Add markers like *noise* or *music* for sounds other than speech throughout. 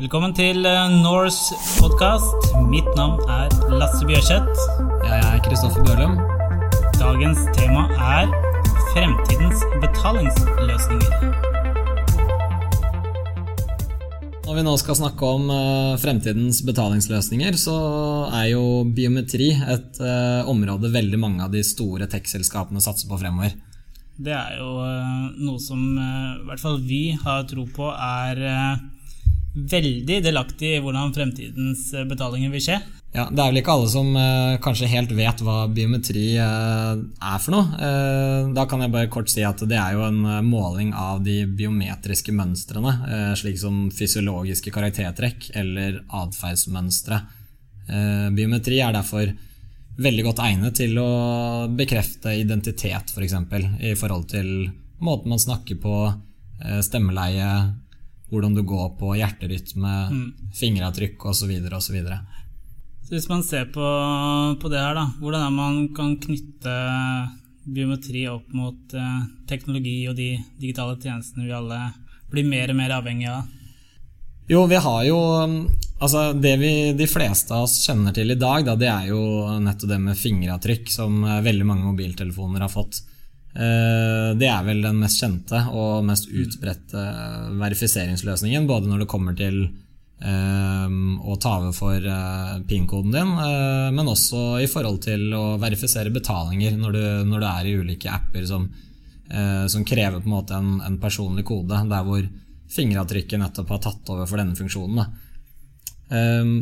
Velkommen til eh, Norse podkast. Mitt navn er Lasse Bjørseth. Jeg er Kristoffer Bjørlum. Dagens tema er fremtidens betalingsløsninger. Når vi nå skal snakke om uh, fremtidens betalingsløsninger, så er jo biometri et uh, område veldig mange av de store tech-selskapene satser på fremover. Det er jo noe som i hvert fall vi har tro på er veldig delaktig i hvordan fremtidens betalinger vil skje. Ja, Det er vel ikke alle som eh, kanskje helt vet hva biometri eh, er for noe. Eh, da kan jeg bare kort si at det er jo en måling av de biometriske mønstrene, slik som fysiologiske karaktertrekk eller atferdsmønstre. biometri er derfor veldig godt egnet til å bekrefte identitet, f.eks. For i forhold til måten man snakker på, stemmeleie, hvordan du går på, hjerterytme, mm. fingeravtrykk osv. osv. Så hvis man ser på, på, det her, da, hvordan er man kan knytte biometri opp mot eh, teknologi og de digitale tjenestene vi alle blir mer og mer avhengige av? Jo, vi har jo Altså, det vi, de fleste av oss kjenner til i dag, da, det er jo nettopp det med fingeravtrykk, som eh, veldig mange mobiltelefoner har fått. Eh, det er vel den mest kjente og mest utbredte verifiseringsløsningen, både når det kommer til å ta over for eh, PIN-koden din, eh, men også i forhold til å verifisere betalinger når du, når du er i ulike apper som, eh, som krever på en måte en, en, personlig kode, der hvor fingeravtrykket nettopp har tatt over for denne funksjonen. Um,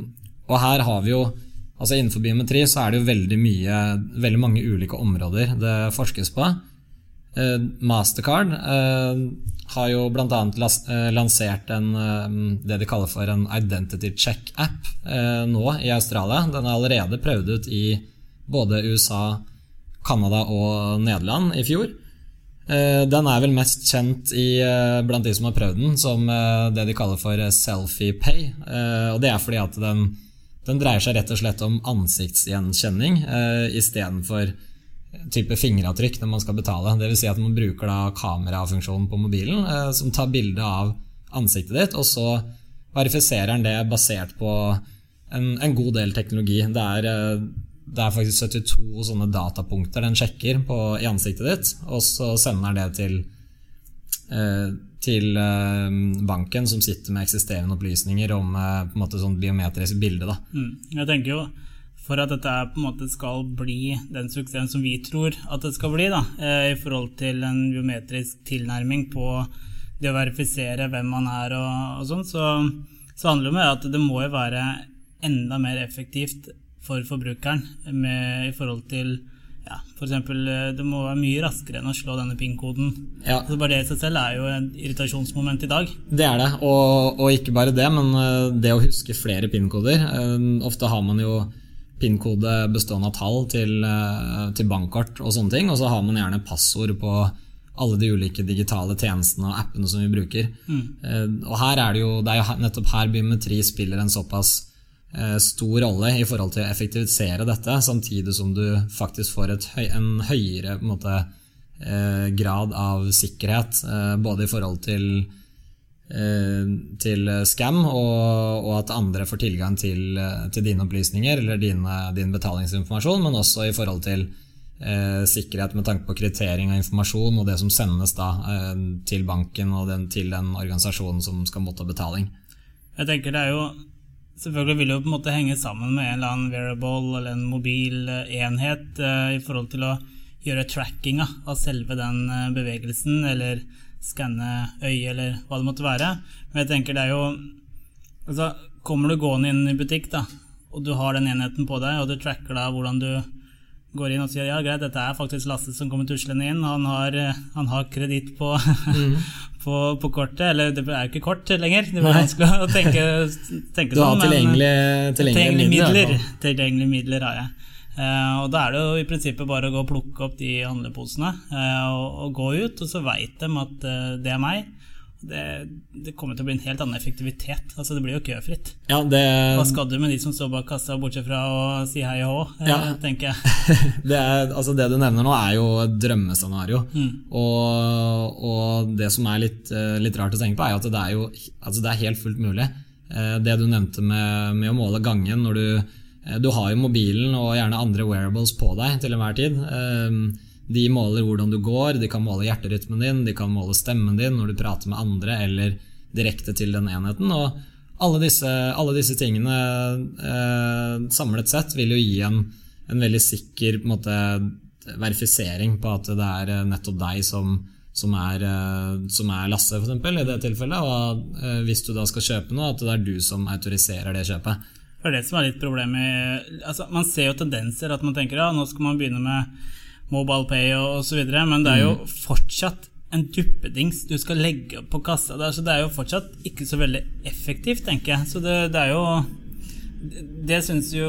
og her har vi jo altså Innenfor biometri så er det jo veldig, mye, veldig mange ulike områder det forskes på. Uh, Mastercard uh, har jo bl.a. Eh, lansert en, eh, det de kaller for en identity check-app eh, nå i Australia. Den er allerede prøvd ut i både USA, Canada og Nederland i fjor. Den er vel mest kjent i, blant de som har prøvd den, som det de kaller for selfie pay. Og det er fordi at den, den dreier seg rett og slett om ansiktsgjenkjenning istedenfor type fingeravtrykk når man skal betale. Dvs. Si at man bruker da kamerafunksjonen på mobilen eh, som tar bilde av ansiktet ditt, og så verifiserer den det basert på en, en god del teknologi. Det er, eh, det er, faktisk 72 sånne datapunkter den sjekker på, i ansiktet ditt, og så sender den det til, eh, til eh, banken som sitter med eksisterende opplysninger om på en måte sånn biometrisk bilde. Da. Mm. Jeg tenker jo for at dette på en måte skal bli den suksessen som vi tror at det skal bli, da, eh, i forhold til en biometrisk tilnærming på det å verifisere hvem man er og, og sånn, så, så, handler det om at det må jo være enda mer effektivt for forbrukeren med, i forhold til ja, f.eks. Eh, det må være mye raskere enn å slå denne PIN-koden. Ja. Altså bare det i seg selv er jo en irritasjonsmoment i dag. Det er det, og, og ikke bare det, men eh, det å huske flere PIN-koder. Ofte har man jo PIN-kode bestående av tall til, eh, til, bankkort og sånne ting. Og så har man gjerne passord på alle de ulike digitale tjenestene og appene som vi bruker. Mm. Og her er det jo det er jo nettopp her biometri spiller en såpass eh, stor rolle i forhold til å effektivisere dette, samtidig som du faktisk får høy, en høyere en måte, grad av sikkerhet, både i forhold til Eh, til scam, og, og, at andre får tilgang til, eh, til dine opplysninger eller dine, din betalingsinformasjon, men også i forhold til eh, sikkerhet med tanke på kryptering av informasjon og det som sendes da eh, til banken og den, til den organisasjonen som skal motta betaling. Jeg tenker det er jo Selvfølgelig vil det jo på en måte henge sammen med en eller annen variable eller en mobil eh, enhet eh, i forhold til å gjøre trackinga av selve den bevegelsen eller skanne øyet eller hva det måtte være. Men jeg tenker det er jo altså, Kommer du gående inn i butikk, da, og du har den enheten på deg, og du tracker da hvordan du går inn og sier ja, greit, dette er faktisk Lasse som kommer tuslende inn, han har, han har kreditt på, mm. *laughs* på, på, kortet, eller det er jo ikke kort lenger, det blir vanskelig å tenke, tenke sånn. Du har tilgjengelige, tilgjengelige midler? Tilgjengelige midler har jeg. Uh, og Da er det jo i prinsippet bare å gå og plukke opp de handleposene uh, og, og, gå ut, og så veit de at uh, det er meg. Det, det, kommer til å bli en helt annen effektivitet. Altså Det blir jo køfritt. Ja, det... Hva skal du med de som står bak kassa, bortsett fra å si hei og hå, ja. tenker jeg. *laughs* det, er, altså det, du nevner nå, er jo et drømmescenario. Mm. Og, og, det som er litt, litt, rart å tenke på, er at det er jo altså det er helt fullt mulig. det du nevnte med, med, å måle gangen når du Du har jo mobilen og gjerne andre wearables på deg til enhver tid. De måler hvordan du går, de kan måle hjerterytmen din, de kan måle stemmen din når du prater med andre eller direkte til den enheten. og alle disse, alle disse tingene eh, samlet sett vil jo gi en, en veldig sikker en måte, verifisering på at det er eh, nettopp deg som, som, er, eh, som er, Lasse, eksempel, i det tilfellet. Og eh, hvis du da skal kjøpe noe, at det er du som autoriserer det kjøpet. Det er det som er litt problemet. Altså, man ser jo tendenser at man tenker ja, nå skal man begynne med mobile pay og osv., men det er jo mm. fortsatt en duppedings du skal legge opp på kassa der, så det er jo fortsatt ikke så veldig effektivt, tenker jeg. Så det, det er jo Det syns jo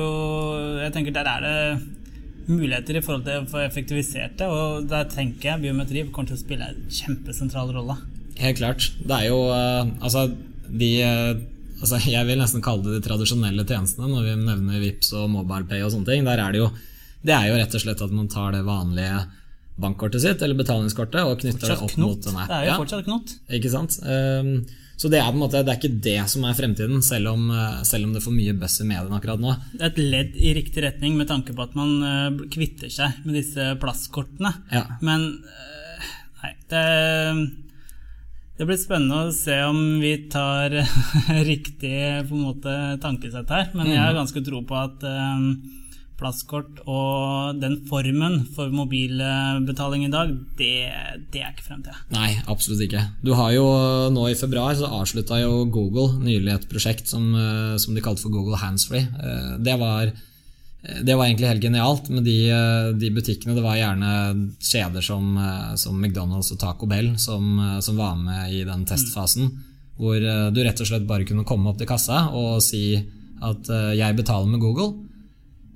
Jeg tenker der er det muligheter i forhold til å få effektivisert det, og der tenker jeg biometri kommer til å spille en kjempesentral rolle. Helt klart. Det er jo uh, Altså, de uh, altså, Jeg vil nesten kalle det de tradisjonelle tjenestene når vi nevner VIPS og MobilePay og sånne ting. Der er det jo Det er jo rett og slett at man tar det vanlige bankkortet sitt eller betalingskortet og knytter det opp knott. mot en app. Det er jo fortsatt knot. Ikke sant? Um, så det er på en måte, det er ikke det som er fremtiden, selv om, eh, selv om det får mye buzz i mediene akkurat nå. Det er et ledd i riktig retning med tanke på at man uh, kvitter seg med disse plastkortene. Ja. Men uh, nei, det, det, blir spennende å se om vi tar *laughs* riktig måte tankesett her. Men jeg har mm. ganske tro på at uh, plastkort og den formen for mobilbetaling i dag, det, det er ikke fremtida. Nei, absolutt ikke. Du har jo Nå i februar så avslutta jo Google nylig et prosjekt som, eh, som de kalte for Google Handsfree. Eh, det var, det var egentlig helt genialt med de, eh, de, butikkene. Det var gjerne kjeder som, som McDonald's og Taco Bell som, som, var med i den testfasen. Hvor du rett og slett bare kunne komme opp til kassa og si at 'jeg betaler med Google'.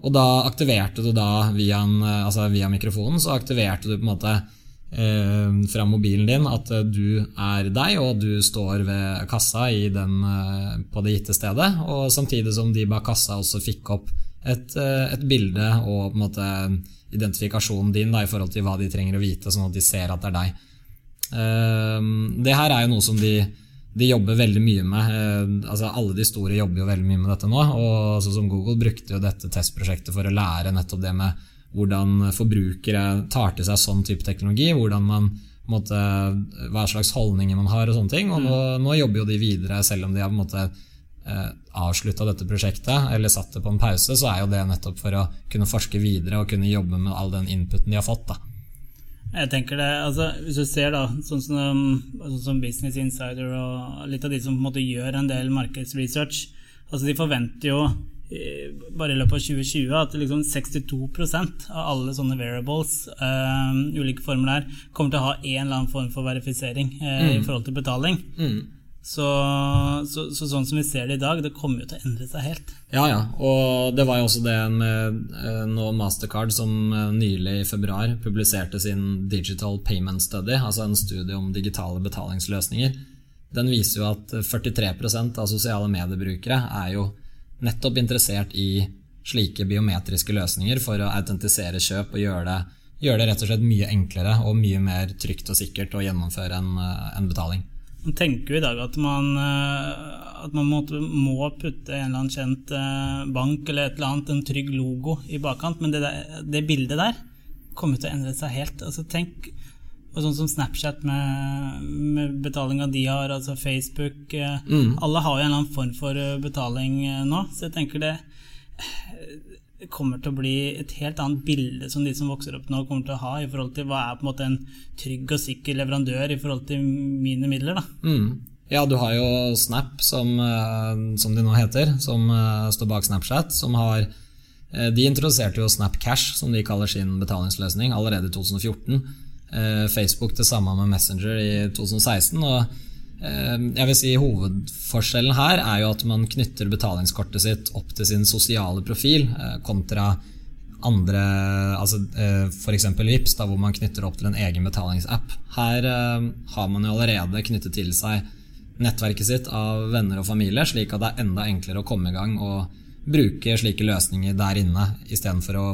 Og da aktiverte du da via, en, eh, altså via mikrofonen så aktiverte du på en måte eh, fra mobilen din at eh, du er deg, og du står ved kassa den, eh, på det gitte stedet. Og samtidig som de bak kassa også fikk opp et, eh, et bilde og på en måte identifikasjonen din da, i forhold til hva de trenger å vite, sånn at de ser at det er deg. Eh, det her er jo noe som de de jobber veldig mye med eh, altså Alle de store jobber jo veldig mye med dette nå. og sånn som Google brukte jo dette testprosjektet for å lære nettopp det med hvordan forbrukere tar til seg sånn type teknologi. hvordan man måte, Hva slags holdninger man har og sånne ting. og Nå, mm. nå jobber jo de videre, selv om de har på en måte avslutta dette prosjektet, eller satt det på en pause, så er jo det nettopp for å kunne forske videre og kunne jobbe med all den inputen de har fått. da. Jeg tenker det, altså Hvis du ser da, sånn som, sånn som, Business Insider og litt av de som på en måte gjør en del markedsresearch, altså de forventer jo bare i løpet av 2020 at liksom 62% av alle sånne variables, uh, ulike former der, kommer til å ha en eller annen form for verifisering uh, mm. i forhold til betaling. Mm. Så, så, så, sånn som vi ser det i dag, det kommer jo til å endre seg helt. Ja, ja. Og det var jo også det med eh, nå Mastercard som eh, nylig i februar publiserte sin Digital Payment Study, altså en studie om digitale betalingsløsninger. Den viser jo at 43% av sosiale mediebrukere er jo nettopp interessert i slike biometriske løsninger for å autentisere kjøp og gjøre det, gjøre det rett og slett mye enklere og mye mer trygt og sikkert å gjennomføre en, eh, en betaling. Man tenker jo i dag at man, eh, at man må, må putte en eller annen kjent eh, bank eller et eller annet, en trygg logo i bakkant, men det, der, det bildet der kommer til å endre seg helt. Altså Tenk sånn som Snapchat med, med betalinga de har, altså Facebook eh, mm. Alle har jo en eller annen form for betaling nå, så jeg tenker det kommer til å bli et helt annet bilde som de som vokser opp nå, kommer til å ha i forhold til hva er på en måte en trygg og sikker leverandør i forhold til mine midler. da. Mm. Ja, du har jo Snap, som, eh, som de nå heter, som eh, står bak Snapchat. som har eh, De introduserte jo Snap Cash, som de kaller sin betalingsløsning, allerede i 2014. Facebook det samme med Messenger i 2016. og jeg vil si Hovedforskjellen her er jo at man knytter betalingskortet sitt opp til sin sosiale profil, eh, kontra andre, altså eh, f.eks. Vipps, hvor man knytter opp til en egen betalingsapp. Her har man jo allerede knyttet til seg nettverket sitt av venner og familie, slik at det er enda enklere å komme i gang og bruke slike løsninger der inne, istedenfor å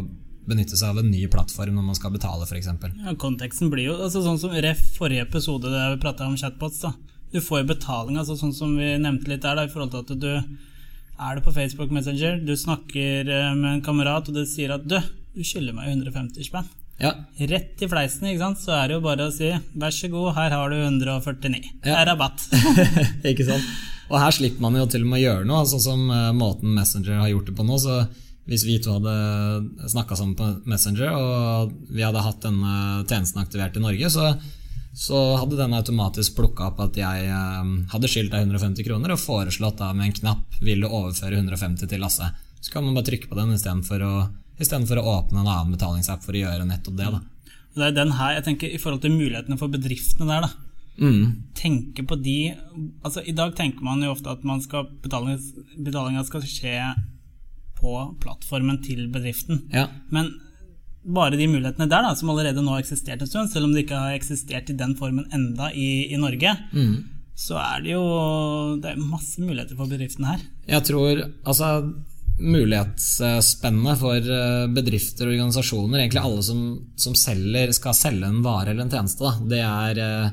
benytte seg av en ny plattform når man skal betale, f.eks. Ja, konteksten blir jo altså, sånn som ref forrige episode der vi prata om chatbots. da Du får jo betaling, altså sånn som vi nevnte litt der, da, i forhold til at du er det på Facebook Messenger, du snakker eh, med en kamerat, og du sier at du, du skylder meg 150 spenn. Ja. Rett i fleisen, ikke sant? så er det jo bare å si vær så god, her har du 149. Det Ja. er rabatt. *laughs* ikke sant? Og her slipper man jo til og med å gjøre noe, sånn som eh, måten Messenger har gjort det på nå. Så hvis vi to hadde snakka sammen på Messenger, og vi hadde hatt denne tjenesten aktivert i Norge, så, så hadde den automatisk plukka opp at jeg eh, hadde skyldt deg 150 kroner, og foreslått da med en knapp 'Vil du overføre 150 til Lasse?' Så kan man bare trykke på den istedenfor å, i for å åpne en annen betalingsapp for å gjøre nettopp det. da. Det er den her, jeg tenker I forhold til mulighetene for bedriftene der, da. Mm. Tenke på de altså I dag tenker man jo ofte at man skal betalinga skal skje på plattformen til bedriften. Ja. Men bare de mulighetene der, da, som allerede nå har eksistert en stund, selv om det ikke har eksistert i den formen enda i, i Norge, Mm. så er det jo det er masse muligheter for bedriftene her. Jeg tror altså mulighetsspennet for eh, bedrifter og organisasjoner, egentlig alle som, som selger, skal selge en vare eller en tjeneste, da, det er eh,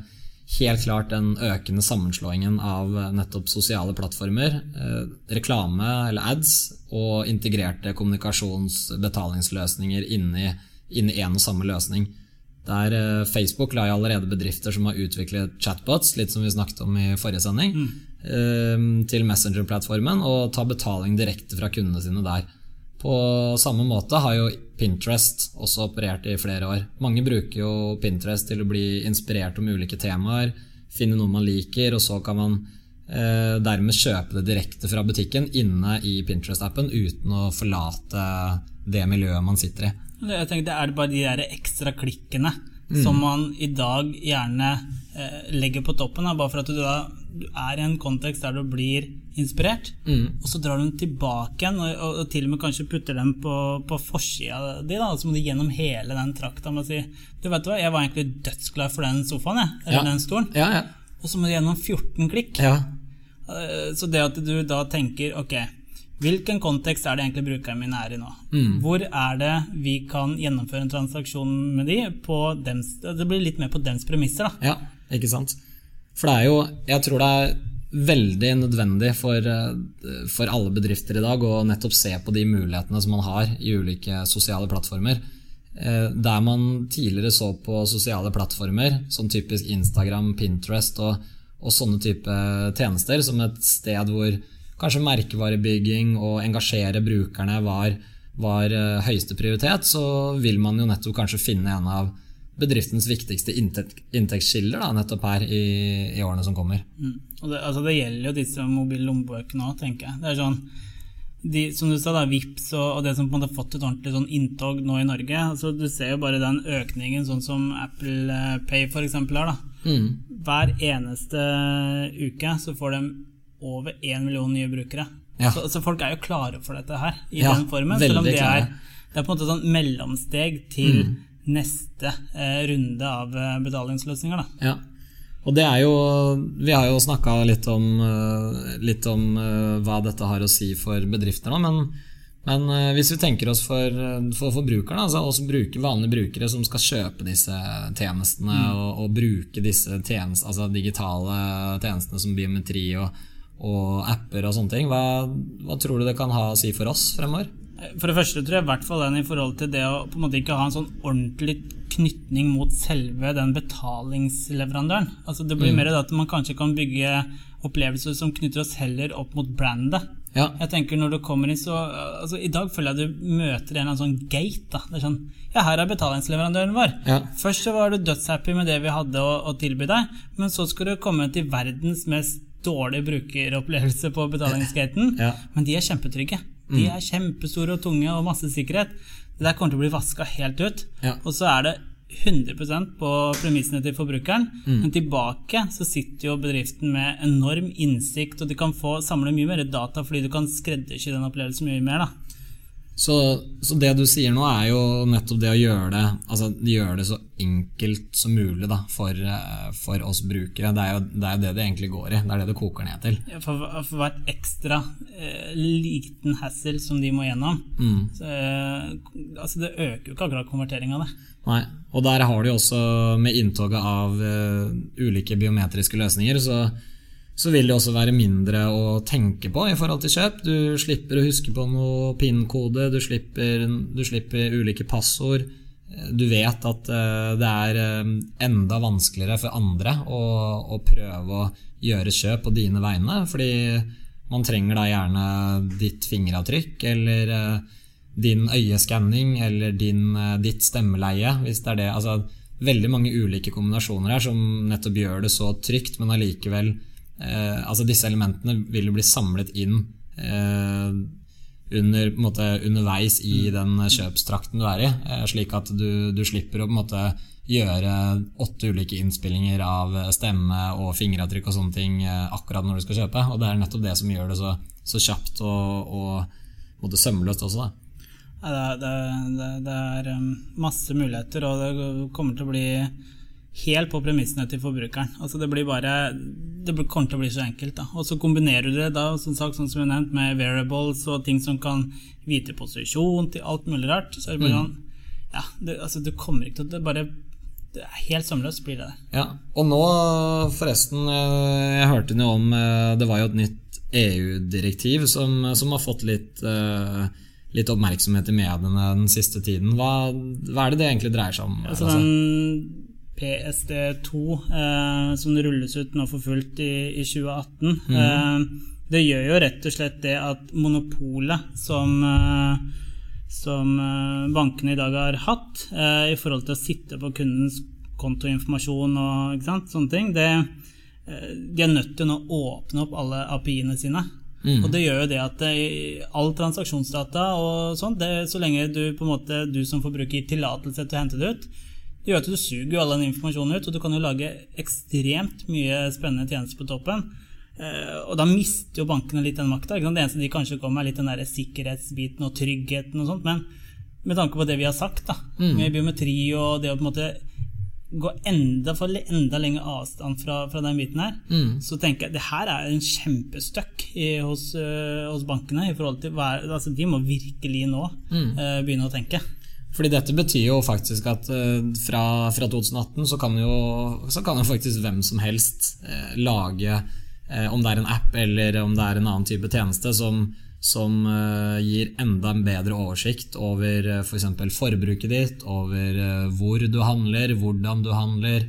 helt klart den økende sammenslåingen av eh, nettopp sosiale plattformer, eh, reklame eller ads og integrerte kommunikasjonsbetalingsløsninger inni inni en og samme løsning. Der eh, Facebook la jo allerede bedrifter som har utviklet chatbots, litt som vi snakket om i forrige sending, mm. til Messenger-plattformen og ta betaling direkte fra kundene sine der. På samme måte har jo Pinterest også operert i flere år. Mange bruker jo Pinterest til å bli inspirert om ulike temaer, finne noe man liker, og så kan man eh, dermed kjøpe det direkte fra butikken inne i Pinterest-appen uten å forlate det miljøet man sitter i. Jeg tenker Det er bare de der ekstra klikkene Mm. som man i dag gjerne eh, legger på toppen, da, bare for at du, da, du er i en kontekst der du blir inspirert. Mm. Og så drar du den tilbake igjen, og, og, og til og med kanskje putter dem på, på forsida di. da, Så må du gjennom hele den trakta med å si Du vet hva, jeg var egentlig dødsglad for den sofaen, jeg, eller Ja. den stolen. Ja, ja. Og så må du gjennom 14 klikk. ja. Eh, Så det at du da tenker ok, hvilken kontekst er det egentlig brukeren min er i nå? Mm. Hvor er det vi kan gjennomføre en transaksjon med de på dems, Det blir litt mer på dems premisser, da. Ja, ikke sant? For det er jo Jeg tror det er veldig nødvendig for, eh, for alle bedrifter i dag å nettopp se på de mulighetene som man har i ulike sosiale plattformer. Eh, Der man tidligere så på sosiale plattformer, som typisk Instagram, Pinterest og, og sånne type tjenester, som et sted hvor kanskje merkevarebygging og engasjere brukerne var, var eh, høyeste prioritet, så vil man jo nettopp kanskje finne en av bedriftens viktigste inntekt, inntektskilder da, nettopp her i, i årene som kommer. Mm. Det, altså det gjelder jo disse mobile lommebøkene òg, tenker jeg. Det er sånn de, som du sa, da, Vips og, og det som på en måte har fått et ordentlig sånn inntog nå i Norge. altså Du ser jo bare den økningen, sånn som Apple eh, Pay eksempel har. da. Mm. Hver eneste uke så får de over én million nye brukere. Ja. Så, så folk er jo klare for dette her, i Ja, den formen. Selv om det er, det er på en måte sånn mellomsteg til Mm. Neste eh, runde av eh, betalingsløsninger. da. Ja. Og det er jo Vi har jo snakka litt om, eh, litt om hva dette har å si for bedrifter, da, men, men hvis vi tenker oss for, for forbrukerne, altså oss bruker, vanlige brukere som skal kjøpe disse tjenestene og, og bruke disse tjenest, altså digitale tjenestene som biometri og, og apper og sånne ting, hva, hva tror du det kan ha å si for oss fremover? For det første tror jeg i hvert fall den i forhold til det å på en måte ikke ha en sånn ordentlig knytning mot selve den betalingsleverandøren. Altså Det blir mer det at man kanskje kan bygge opplevelser som knytter oss heller opp mot brandet. Ja. Jeg tenker når du kommer inn så altså I dag føler jeg du møter en eller annen sånn gate. da Det er sånn Ja, her er betalingsleverandøren vår. Ja. Først så var du dødshappy med det vi hadde å, å tilby deg, men så skal du komme til verdens mest dårlige brukeropplevelse på betalingsgaten. Ja. Men de er kjempetrygge. De er kjempestore og tunge og masse sikkerhet. Det der kommer til å bli vaska helt ut. Ja. Og så er det 100% på premissene til forbrukeren. Men tilbake så sitter jo bedriften med enorm innsikt, og de kan få samle mye mer data fordi du kan skreddersy den opplevelsen mye mer. da. Så, så, det du sier nå, er jo nettopp det å gjøre det altså gjøre det så enkelt som mulig da, for, eh, for, oss brukere. Det er jo det, er det, det egentlig går i. Det er det det koker ned til. Ja, for, for hvert ekstra eh, liten hassle som de må gjennom, mm. så, eh, altså det øker jo ikke akkurat konverteringa, det. Nei, og der har du jo også, med inntoget av eh, ulike biometriske løsninger, så så vil det også være mindre å tenke på i forhold til kjøp. Du slipper å huske på noe PIN-kode, du, du, slipper ulike passord. Du vet at eh, det er eh, enda vanskeligere for andre å, å prøve å gjøre kjøp på dine vegne, fordi man trenger da gjerne ditt fingeravtrykk eller eh, din øyeskanning eller din, ditt stemmeleie, hvis det er det. Altså, veldig mange ulike kombinasjoner her som nettopp gjør det så trygt, men allikevel eh, altså Disse elementene vil jo bli samlet inn eh, under, måte, underveis i den kjøpstrakten du er i, eh, slik at du, du slipper å måte, gjøre åtte ulike innspillinger av stemme og fingeravtrykk og sånne ting eh, akkurat når du skal kjøpe. Og det er nettopp det som gjør det så, så kjapt og, og måte, sømløst også. Da. Det, det, det, er um, masse muligheter, og det kommer til å bli helt på premissene til forbrukeren. Altså det blir bare det kommer til å bli så enkelt. da. Og så kombinerer du det da, som sagt, sånn som jeg nevnt, med variables og ting som kan vite posisjon til alt mulig rart. Så er det bare mm. sånn Ja, det, altså du kommer ikke til Det bare det er helt sømløst blir det. Ja, Og nå, forresten, eh, jeg hørte noe om eh, Det var jo et nytt EU-direktiv som, som, har fått litt uh, litt oppmerksomhet i mediene den siste tiden. Hva, hva, er det det egentlig dreier seg om? Altså, den PSD2, eh, som rulles ut nå for fullt i, i 2018. Mm. Eh, det gjør jo rett og slett det at monopolet som, eh, som eh, bankene i dag har hatt eh, i forhold til å sitte på kundens kontoinformasjon og sant, sånne ting, det, eh, de er nødt til å åpne opp alle API-ene sine. Mm. Og det gjør jo det at all transaksjonsdata og sånt, så lenge du, måte, du som forbruker gir tillatelse til å hente det ut, gjør at du suger all den informasjonen ut, og du kan jo lage ekstremt mye spennende tjenester på toppen. Uh, og da mister jo bankene litt den makta. Det eneste de kanskje kommer med, er litt den der sikkerhetsbiten og tryggheten og sånt. Men med tanke på det vi har sagt, da, mm. med biometri og det å på en måte gå enda for enda lengre avstand fra, fra den biten her, mm. så tenker jeg det her er en kjempestøkk hos, uh, hos, bankene. i forhold til hva, altså De må virkelig nå uh, begynne å tenke. Fordi dette betyr jo faktisk at uh, fra, fra, 2018 så kan, jo, så kan jo faktisk hvem som helst uh, lage, uh, om det er en app eller om det er en annen type tjeneste, som, som gir enda en bedre oversikt over uh, f.eks. For forbruket ditt, over hvor du handler, hvordan du handler.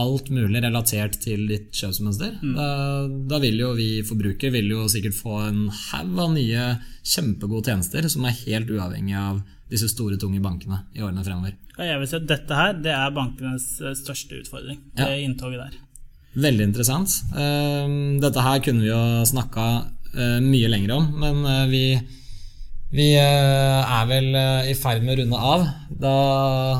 Alt mulig relatert til ditt kjøpsmønster. Mm. Da, da, vil jo vi forbrukere vil jo sikkert få en haug av nye kjempegode tjenester som er helt uavhengig av disse store, tunge bankene i årene fremover. jeg vil si at Dette her det er bankenes eh, største utfordring. Ja. det inntoget der. Veldig interessant. Ehm, dette her kunne vi jo snakka eh, mye lenger om, men eh, vi, vi er vel i ferd med å runde av. Da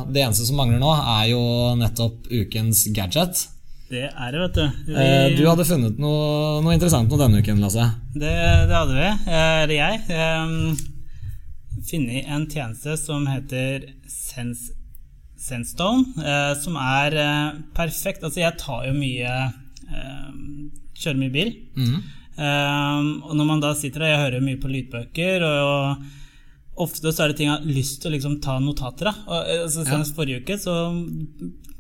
det eneste som mangler nå, er jo nettopp ukens gadget. Det er det, vet du. Vi... Du hadde funnet noe, noe interessant noe denne uken, Lasse. Det, det hadde vi. Eller jeg. Funnet en tjeneste som heter Sense, Sensestone, eh, som er eh, perfekt. Altså, jeg tar jo mye eh, Kjører mye bil. Mm. og når man da sitter der, jeg hører mye på lydbøker, og, ofte så er det ting jeg har lyst til å liksom, ta notater av. Altså, senest ja. forrige uke så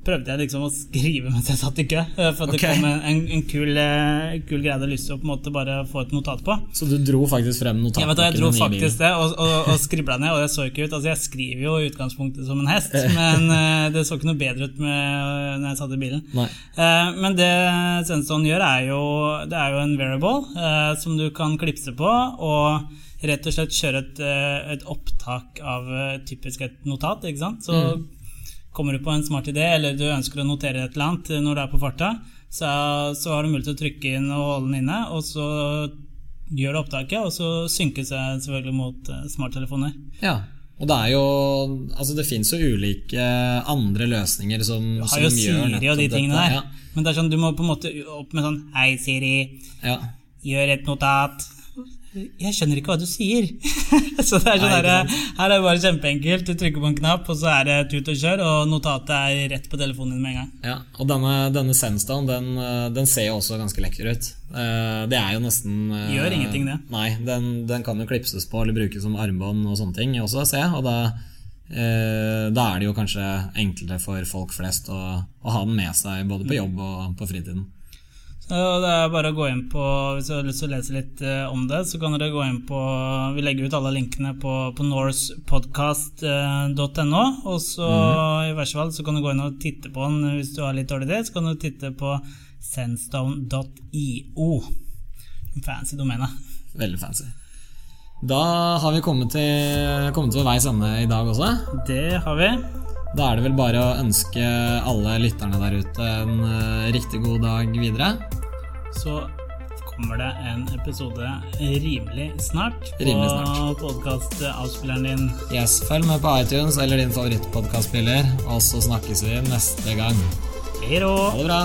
prøvde jeg liksom å skrive mens jeg satt i kø. Eh, for okay. det kom en, en, kul, uh, kul, greie jeg hadde lyst til å på en måte bare få et notat på. Så du dro faktisk frem notatblokken? Ja, vet jeg dro faktisk det, og, og, og skribla ned. Og jeg så ikke ut Altså, jeg skriver jo i utgangspunktet som en hest, men uh, det så ikke noe bedre ut med, når jeg satt i bilen. Uh, men det sensoren gjør, er jo Det er jo en variable som du kan klipse på. og rett og slett kjøre et, et opptak av typisk et notat. ikke sant? Så mm kommer du på en smart idé, eller du ønsker å notere et eller annet når du er på farta, så, så har du mulighet til å trykke inn og holde den inne, og så gjør det opptaket, og så synkes det selvfølgelig mot uh, smarttelefoner. Ja, og det er jo Altså, det fins jo ulike andre løsninger som, du har jo Siri og de tingene dette, der, ja. men det er sånn, du må på en måte opp med sånn Hei, Siri. Ja. Gjør et notat. Jeg skjønner ikke hva du sier. *laughs* så det er sånn her, her er det bare kjempeenkelt. Du trykker på en knapp, og så er det tut og kjør, og notatet er rett på telefonen din med en gang. Ja, og denne, denne Senstaen, den, eh, den ser jo også ganske lekker ut. Eh, Det er jo nesten eh, Gjør ingenting, det. Nei, den, den kan jo klipses på eller brukes som armbånd og sånne ting også, ser jeg. Og da, da er det jo kanskje enklere for folk flest å, å ha den med seg både på jobb og på fritiden. Så det er bare å gå inn på Hvis du har lyst til å lese litt eh, om det, så kan dere gå inn på Vi legger ut alle linkene på, på norcepodcast.no. Og så mm. i verste fall så kan du gå inn og titte på den hvis du har litt dårlig tid. Så kan du titte på sandstone.io. Fancy domene. Veldig fancy. Da har vi kommet til, kommet til veis ende i dag også. Det har vi. Da er det vel bare å ønske alle lytterne der ute en eh, riktig god dag videre. Så kommer det en episode rimelig snart på Rimelig snart. podkastavspilleren din. Yes, Følg med på iTunes eller din favorittpodkastspiller, og så snakkes vi neste gang. Hei! Ha det bra!